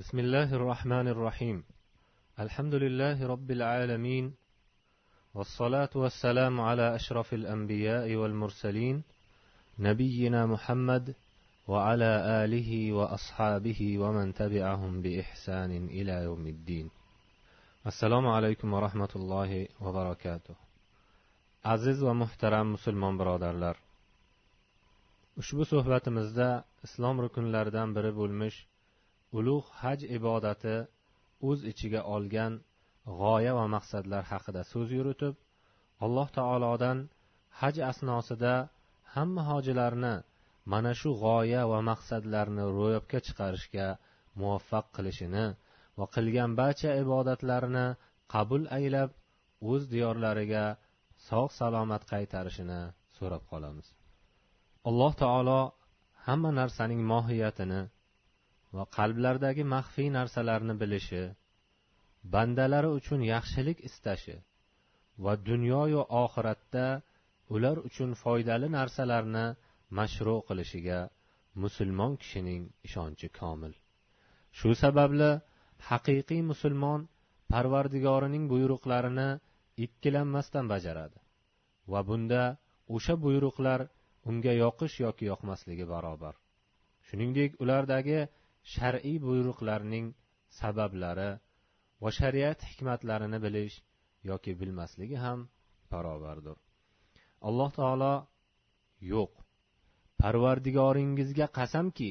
بسم الله الرحمن الرحيم. الحمد لله رب العالمين والصلاة والسلام على أشرف الأنبياء والمرسلين نبينا محمد وعلى آله وأصحابه ومن تبعهم بإحسان إلى يوم الدين. السلام عليكم ورحمة الله وبركاته. Aziz va muhtaram musulmon birodarlar ushbu suhbatimizda islom rukunlaridan biri bo'lmish ulug' haj ibodati o'z ichiga olgan g'oya va maqsadlar haqida so'z yuritib alloh taolodan haj asnosida hamma hojilarni mana shu g'oya va maqsadlarni ro'yobga chiqarishga muvaffaq qilishini va qilgan barcha ibodatlarini qabul aylab o'z diyorlariga sog' salomat qaytarishini so'rab qolamiz. Alloh taolo hamma narsaning mohiyatini va qalblardagi maxfiy narsalarni bilishi bandalari uchun yaxshilik istashi va dunyoyu oxiratda ular uchun foydali narsalarni mashru qilishiga musulmon kishining ishonchi komil. Shu sababli haqiqiy musulmon parvardigorining buyruqlarini ikkilanmasdan bajaradi va bunda o'sha buyruqlar unga yoqish yoki yoqmasligi barobar. Shuningdek ulardagi shar'iy buyruqlarning sabablari va shariat hikmatlarini bilish yoki bilmasligi ham barobardir. Alloh taolo yo'q parvardigoringizga qasamki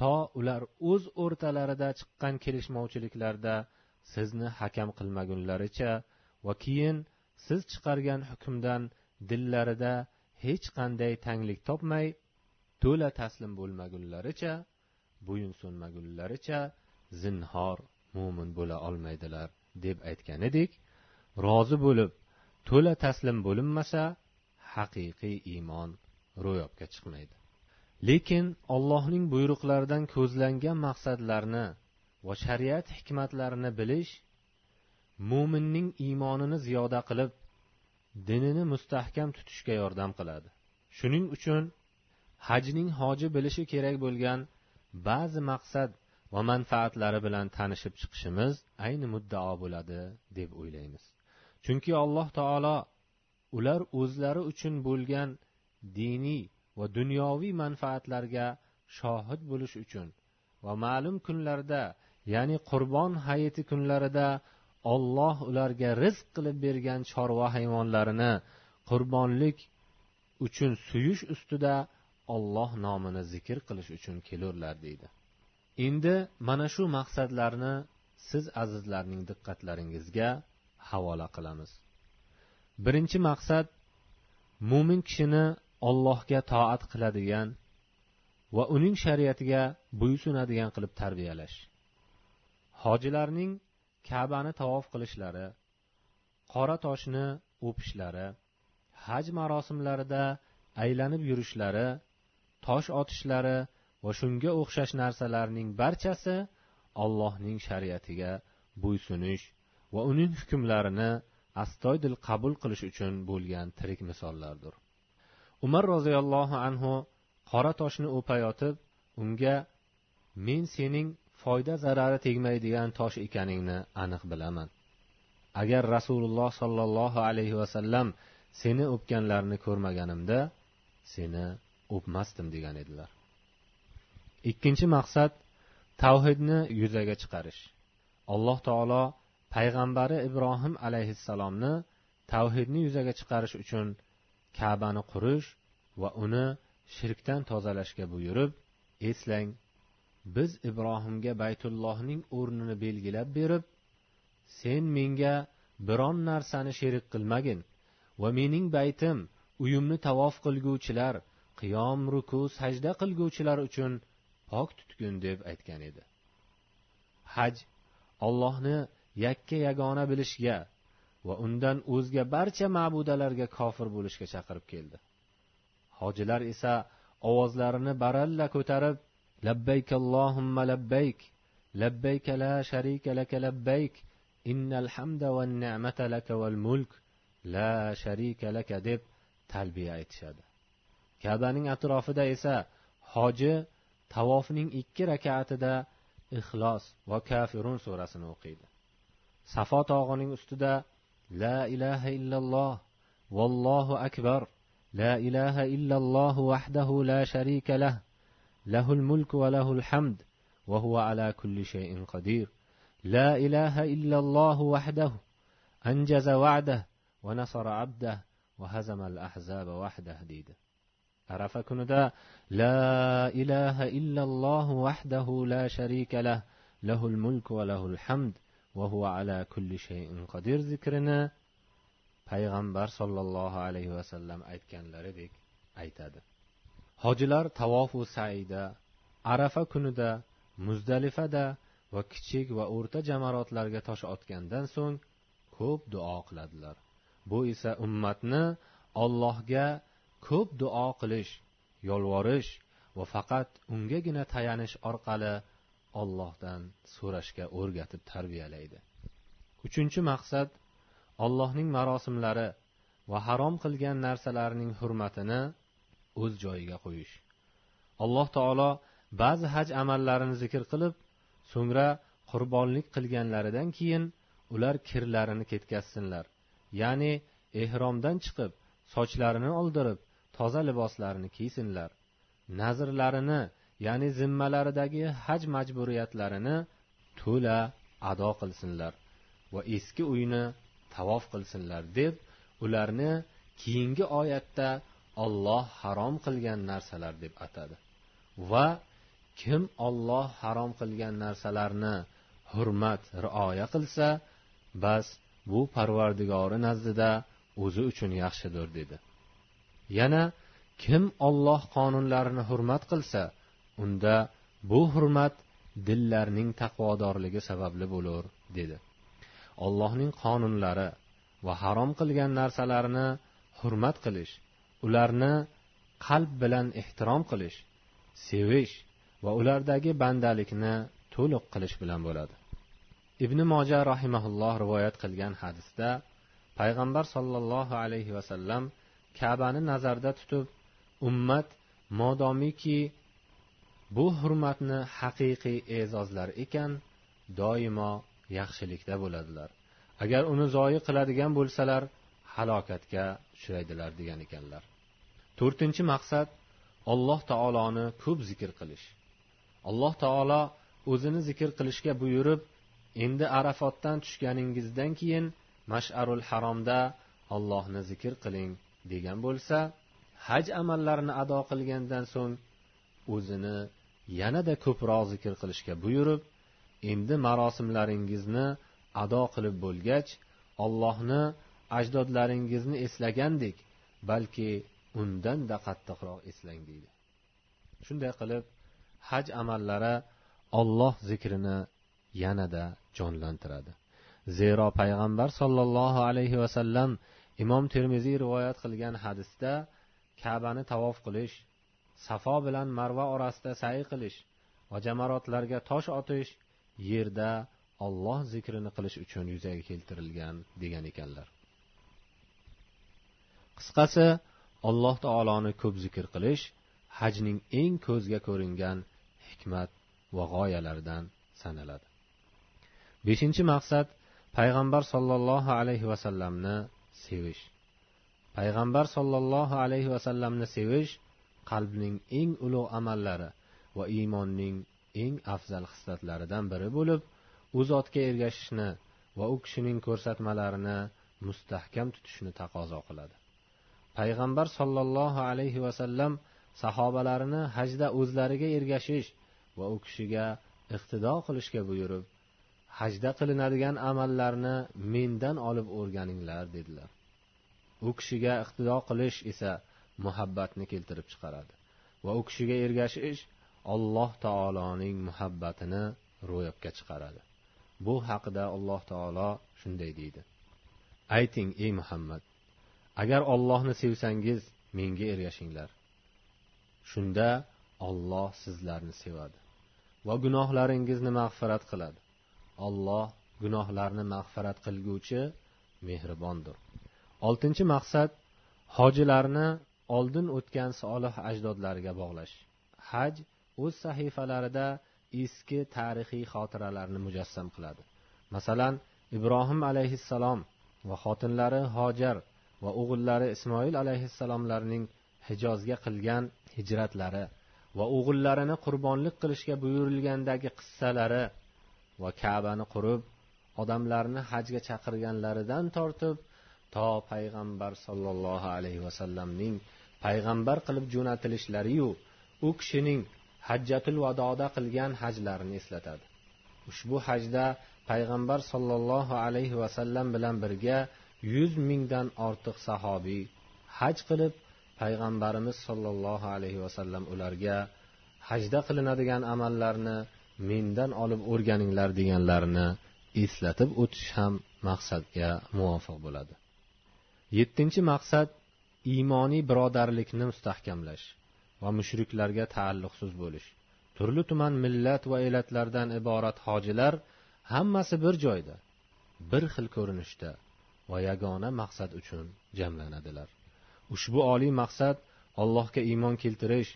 to ular o'z o'rtalarida chiqqan kelishmovchiliklarda sizni hakam qilmagunlaricha va keyin siz chiqargan hukmdan dillarida hech qanday tanglik topmay to'la taslim bo'lmagunlaricha bo'yinsunmagunlaricha zinhor mo'min bo'la olmaydilar deb aytgan edik. Rozi bo'lib to'la taslim bo'linmasa haqiqiy iymon ro'yobga chiqmaydi. Lekin allohning buyruqlaridan ko'zlangan maqsadlarni va shariat hikmatlarini bilish mo'minning iymonini ziyoda qilib dinini mustahkam tutishga yordam qiladi. Shuning uchun hajning hoji bilishi kerak bo'lgan ba'zi maqsad va manfaatlari bilan tanishib chiqishimiz ayni muddao bo'ladi deb o'ylaymiz. Chunki alloh taolo ular o'zlari uchun bo'lgan diniy va dunyoviy manfaatlarga shohid bo'lish uchun va ma'lum kunlarda ya'ni qurbon hayiti kunlarida olloh ularga rizq qilib bergan chorva hayvonlarini qurbonlik uchun suyish ustida olloh nomini zikr qilish uchun kelurlar deydi. Endi mana shu maqsadlarni siz azizlarning diqqatlaringizga havola qilamiz. Birinchi maqsad mo'min kishini ollohga toat qiladigan va uning shariatiga bo'ysunadigan qilib tarbiyalash. Hojilarning kabani tavof qilishlari qora toshni o'pishlari haj marosimlarida aylanib yurishlari tosh otishlari va shunga o'xshash narsalarning barchasi allohning shariatiga bo'ysunish va uning hukmlarini astoydil qabul qilish uchun bo'lgan tirik misollardir. Umar roziyallohu anhu qora toshni o'payotib unga men sening foyda zarari tegmaydigan tosh ekaningni aniq bilaman. Agar rasululloh sollallohu alayhi vasallam seni o'pganlarini ko'rmaganimda seni o'pmasdim degan edilar. Ikkinchi maqsad tavhidni yuzaga chiqarish. Alloh taolo payg'ambari ibrohim alayhissalomni tavhidni yuzaga chiqarish uchun kabani qurish va uni shirkdan tozalashga buyurib eslang biz ibrohimga baytullohning o'rnini belgilab berib sen menga biron narsani sherik qilmagin va mening baytim uyimni tavof qilguvchilar qiyom ruku sajda qilguvchilar uchun pok tutgin deb aytgan edi. Haj ollohni yakka yagona bilishga va undan o'zga barcha ma'budalarga kofir bo'lishga chaqirib keldi. Hojilar esa ovozlarini baralla ko'tarib labbayk allohumma labbayk labbayk la sharika laka labbayk innal hamda va ni'mata laka wal mulk la sharika laka deb talbiya aytishadi. kabaning atrofida esa hoji tavofning ikki rakatida ixlos va kafirun surasini o'qiydi safo tog'ining ustida la ilaha illalloh vallohu akbar la ilaha illalloh vahdahu la sharika lah lahul mulk va lahul hamd va huva ala kulli shayin qadir la ilaha illalloh vahdahu anjaza va'dah va nasara abdah va hazama al ahzaba vahdah deydi arafa kunida la ilaha illalloh vahdahu la sharika lah lahul mulk va lahul hamd va huva ala kulli shayin qodir zikrini payg'ambar sollallohu alayhi vasallam aytganlaridek aytadi. Hojilar tavofu saida arafa kunida muzdalifada va kichik va o'rta jamoatlarga tosh otgandan so'ng ko'p duo qiladilar. Bu esa ummatni ollohga ko'p duo qilish yolvorish va faqat ungagina tayanish orqali ollohdan so'rashga o'rgatib tarbiyalaydi. Uchinchi maqsad allohning marosimlari va harom qilgan narsalarning hurmatini o'z joyiga qo'yish. Alloh taolo ba'zi haj amallarini zikr qilib so'ngra qurbonlik qilganlaridan keyin ular kirlarini ketkazsinlar. Ya'ni ehromdan chiqib sochlarini oldirib toza liboslarini kiysinlar. Nazrlarini ya'ni zimmalaridagi haj majburiyatlarini to'la ado qilsinlar va eski uyni tavof qilsinlar deb ularni keyingi oyatda olloh harom qilgan narsalar deb atadi. Va kim olloh harom qilgan narsalarni hurmat rioya qilsa bas bu parvardigori nazdida o'zi uchun yaxshidir dedi. Yana kim olloh qonunlarini hurmat qilsa unda bu hurmat dillarning taqvodorligi sababli bo'lur dedi. Ollohning qonunlari va harom qilgan narsalarini hurmat qilish ularni qalb bilan ehtirom qilish sevish va ulardagi bandalikni to'liq qilish bilan bo'ladi. Ibn moja rahimaulloh rivoyat qilgan hadisda payg'ambar sollallohu alayhi vasallam kabani nazarda tutib ummat modomiki bu hurmatni haqiqiy e'zozlar ekan doimo yaxshilikda bo'ladilar. Agar uni zoyi qiladigan bo'lsalar halokatga uchraydilar degan ekanlar. To'rtinchi maqsad alloh taoloni ko'p zikr qilish. Alloh taolo o'zini zikr qilishga buyurib endi arafotdan tushganingizdan keyin masharul haromda ollohni zikr qiling degan bo'lsa haj amallarini ado qilgandan so'ng o'zini yanada ko'proq zikr qilishga buyurib endi marosimlaringizni ado qilib bo'lgach ollohni ajdodlaringizni eslagandek balki undanda qattiqroq eslang deydi. Shunday qilib haj amallari olloh zikrini yanada jonlantiradi. Zero payg'ambar sollallohu alayhi vasallam imom termiziy rivoyat qilgan hadisda kabani tavof qilish safo bilan marva orasida say qilish va jamarotlarga tosh otish yerda olloh zikrini qilish uchun yuzaga keltirilgan degan ekanlar. Qisqasi alloh taoloni ko'p zikr qilish hajning eng ko'zga ko'ringan hikmat va g'oyalaridan sanaladi. Beshinchi maqsad payg'ambar sollallohu alayhi vasallamni sevish. Payg'ambar sollallohu alayhi vasallamni sevish qalbning eng ulug' amallari va iymonning eng afzal hislatlaridan biri bo'lib u zotga ergashishni va u kishining ko'rsatmalarini mustahkam tutishni taqozo qiladi. Payg'ambar sollallohu alayhi vasallam sahobalarini hajda o'zlariga ergashish va u kishiga iqtido qilishga buyurib hajda qilinadigan amallarni mendan olib o'rganinglar dedilar. U kishiga iqtido qilish esa muhabbatni keltirib chiqaradi va u kishiga ergashish alloh taoloning muhabbatini ro'yobga chiqaradi. Bu haqida alloh taolo shunday deydi. Ayting ey muhammad agar ollohni sevsangiz menga ergashinglar. Shunda olloh sizlarni sevadi va gunohlaringizni mag'firat qiladi. Olloh gunohlarni mag'firat qilguvchi mehribondir. Oltinchi maqsad hojilarni oldin o'tgan solih ajdodlariga bog'lash. Haj o'z sahifalarida eski tarixiy xotiralarni mujassam qiladi. Masalan ibrohim alayhissalom va xotinlari hojar va o'g'illari ismoil alayhissalomlarning hijozga qilgan hijratlari va o'g'illarini qurbonlik qilishga buyurilgandagi qissalari va kabani qurib odamlarni hajga chaqirganlaridan tortib to payg'ambar sollallohu alayhi vasallamning payg'ambar qilib jo'natilishlariyu u kishining hajjatul vadoda qilgan hajlarini eslatadi. Ushbu hajda payg'ambar sollallohu alayhi vasallam bilan birga yuz mingdan ortiq sahobiy haj qilib payg'ambarimiz sollallohu alayhi vasallam ularga hajda qilinadigan amallarni mendan olib o'rganinglar deganlarini eslatib o'tish ham maqsadga muvofiq bo'ladi. Yettinchi maqsad iymoniy birodarlikni mustahkamlash va mushriklarga taalluqsiz bo'lish. Turli tuman millat va elatlardan iborat hojilar hammasi bir joyda bir xil ko'rinishda va yagona maqsad uchun jamlanadilar. Ushbu oliy maqsad allohga iymon keltirish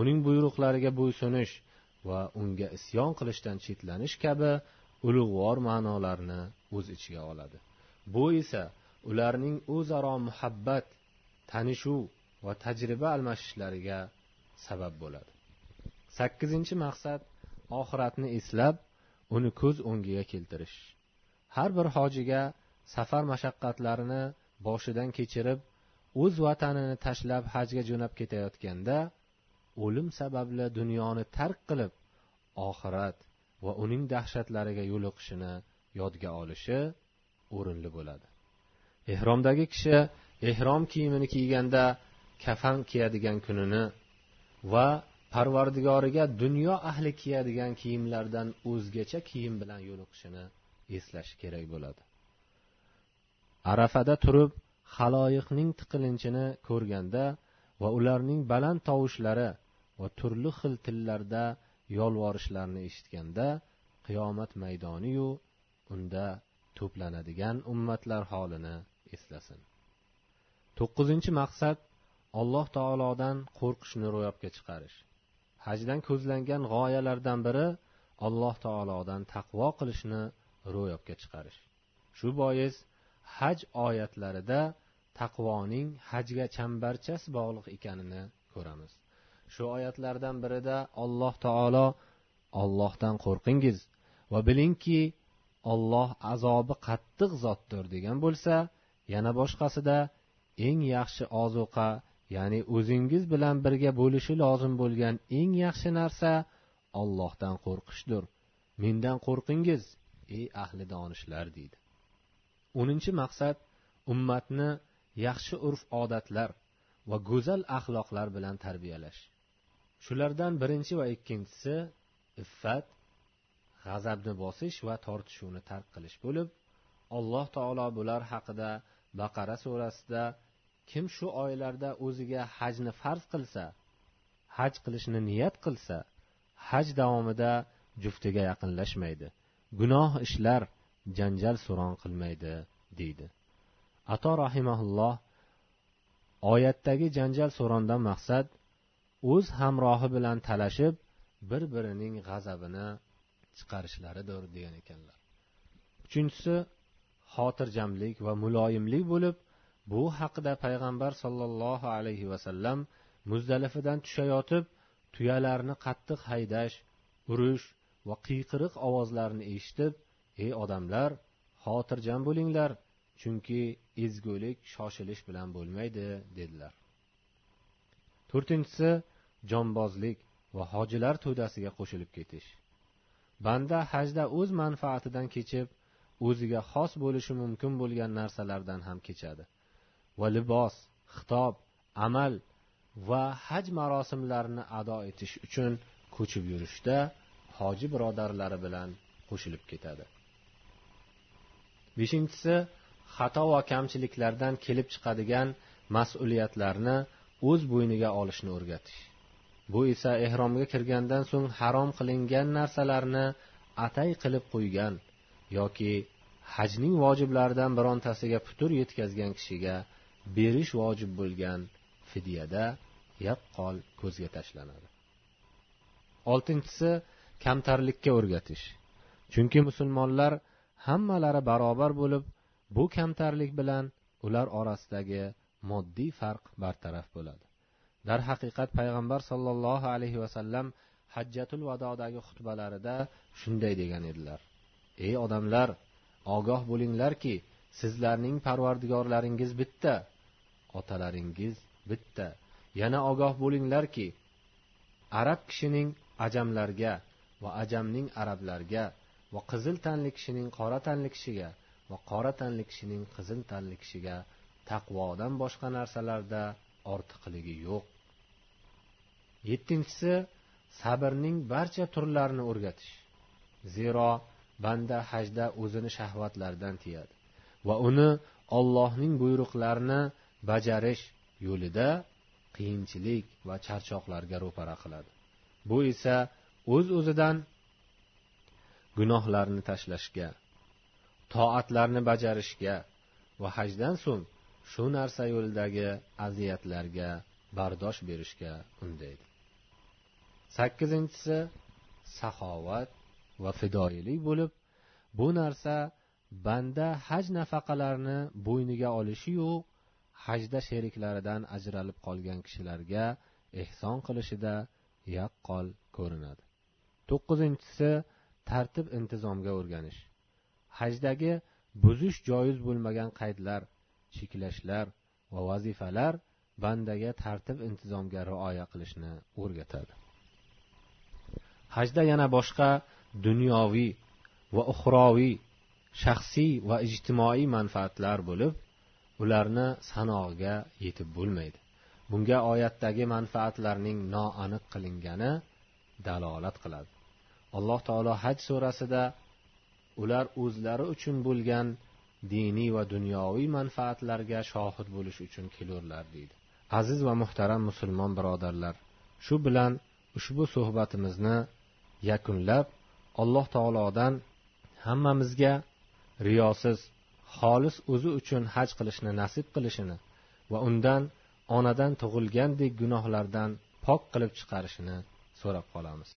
uning buyruqlariga bo'ysunish va unga isyon qilishdan chetlanish kabi ulug'vor ma'nolarni o'z ichiga oladi. Bu esa ularning o'zaro muhabbat tanishuv va tajriba almashishlariga sabab bo'ladi. Sakkizinchi maqsad oxiratni eslab uni ko'z o'ngiga keltirish. Har bir hojiga safar mashaqqatlarini boshidan kechirib o'z vatanini tashlab hajga jo'nab ketayotganda o'lim sababli dunyoni tark qilib oxirat va uning dahshatlariga yo'liqishini yodga olishi o'rinli bo'ladi. Ehromdagi kishi ehrom kiyimini kiyganda kafan kiyadigan kunini va parvardigoriga dunyo ahli kiyadigan kiyimlardan o'zgacha kiyim bilan yo'liqishini eslashi kerak bo'ladi. Arafada turib haloyiqning tiqilinchini ko'rganda va ularning baland tovushlari va turli xil tillarda yolvorishlarini eshitganda qiyomat maydoniyu unda to'planadigan ummatlar holini eslasin. To'qqizinchi maqsad alloh taolodan qo'rqishni ro'yobga chiqarish. Hajdan ko'zlangan g'oyalardan biri alloh taolodan taqvo qilishni ro'yobga chiqarish. Shu bois haj oyatlarida taqvoning hajga chambarchas bog'liq ekanini ko'ramiz. Shu oyatlardan birida alloh taolo ollohdan qo'rqingiz va bilingki olloh azobi qattiq zotdir degan bo'lsa yana boshqasida eng yaxshi ozuqa ya'ni o'zingiz bilan birga bo'lishi lozim bo'lgan eng yaxshi narsa ollohdan qo'rqishdir. Mendan qo'rqingiz ey ahli donishlar deydi. O'ninchi maqsad ummatni yaxshi urf odatlar va go'zal axloqlar bilan tarbiyalash. Shulardan birinchi va ikkinchisi iffat g'azabni bosish va tortishuvni tark qilish bo'lib alloh taolo bular haqida baqara surasida kim shu oylarda o'ziga hajni farz qilsa haj qilishni niyat qilsa haj davomida juftiga yaqinlashmaydi. Gunoh ishlar janjal suron qilmaydi deydi. Ato rahimaulloh oyatdagi janjal so'rondan maqsad o'z hamrohi bilan talashib bir birining g'azabini chiqarishlaridir degan ekanlar. Uchinchisi xotirjamlik va muloyimlik bo'lib bu haqida payg'ambar sollallohu alayhi vasallam muzdalifadan tushayotib tuyalarni qattiq haydash urish va qiyqiriq ovozlarini eshitib ey odamlar xotirjam bo'linglar chunki ezgulik shoshilish bilan bo'lmaydi dedilar. To'rtinchisi jonbozlik va hojilar to'dasiga qo'shilib ketish. Banda hajda o'z manfaatidan kechib o'ziga xos bo'lishi mumkin bo'lgan narsalardan ham kechadi. Va libos xitob amal va haj marosimlarini ado etish uchun ko'chib yurishda hoji birodarlari bilan qo'shilib ketadi. Beshinchisi xato va kamchiliklardan kelib chiqadigan mas'uliyatlarni o'z bo'yniga olishni o'rgatish. Bu esa ehromga kirgandan so'ng harom qilingan narsalarni atay qilib qo'ygan yoki hajning vojiblaridan birontasiga putur yetkazgan kishiga berish vojib bo'lgan fidyada yaqqol ko'zga tashlanadi. Oltinchisi kamtarlikka o'rgatish. Chunki musulmonlar hammalari barobar bo'lib bu kamtarlik bilan ular orasidagi moddiy farq bartaraf bo'ladi. Darhaqiqat payg'ambar sollallohu alayhi vasallam hajjatul vadodagi xutbalarida shunday degan edilar. Ey odamlar ogoh bo'linglarki sizlarning parvardigorlaringiz bitta otalaringiz bitta. Yana ogoh bo'linglarki arab kishining ajamlarga va ajamning arablarga va qizil tanli kishining qora tanli kishiga va qora tanli kishining qizil tanli kishiga taqvodan boshqa narsalarda ortiqligi yo'q. Yettinchisi sabrning barcha turlarini o'rgatish. Zero banda hajda o'zini shahvatlardan tiyadi va uni ollohning buyruqlarini bajarish yo'lida qiyinchilik va charchoqlarga ro'para qiladi. Bu esa o'z o'zidan gunohlarni tashlashga toatlarni bajarishga va hajdan so'ng shu narsa yo'lidagi aziyatlarga bardosh berishga undaydi. Sakkizinchisi saxovat va fidoyilik bo'lib bu narsa banda haj nafaqalarini bo'yniga olishiyu hajda sheriklaridan ajralib qolgan kishilarga ehson qilishida yaqqol ko'rinadi. To'qqizinchisi tartib intizomga o'rganish. Hajdagi buzish joiz bo'lmagan qaydlar cheklashlar va vazifalar bandaga tartib intizomga rioya qilishni o'rgatadi. Hajda yana boshqa dunyoviy va uxroviy shaxsiy va ijtimoiy manfaatlar bo'lib ularni sanog'iga yetib bo'lmaydi. Bunga oyatdagi manfaatlarning noaniq qilingani dalolat qiladi. Alloh taolo haj surasida ular o'zlari uchun bo'lgan diniy va dunyoviy manfaatlarga shohid bo'lish uchun kelurlar deydi. Aziz va muhtaram musulmon birodarlar shu bilan ushbu suhbatimizni yakunlab alloh taolodan hammamizga riyosiz xolis o'zi uchun haj qilishni nasib qilishini va undan onadan tug'ilgandek gunohlardan pok qilib chiqarishini so'rab qolamiz.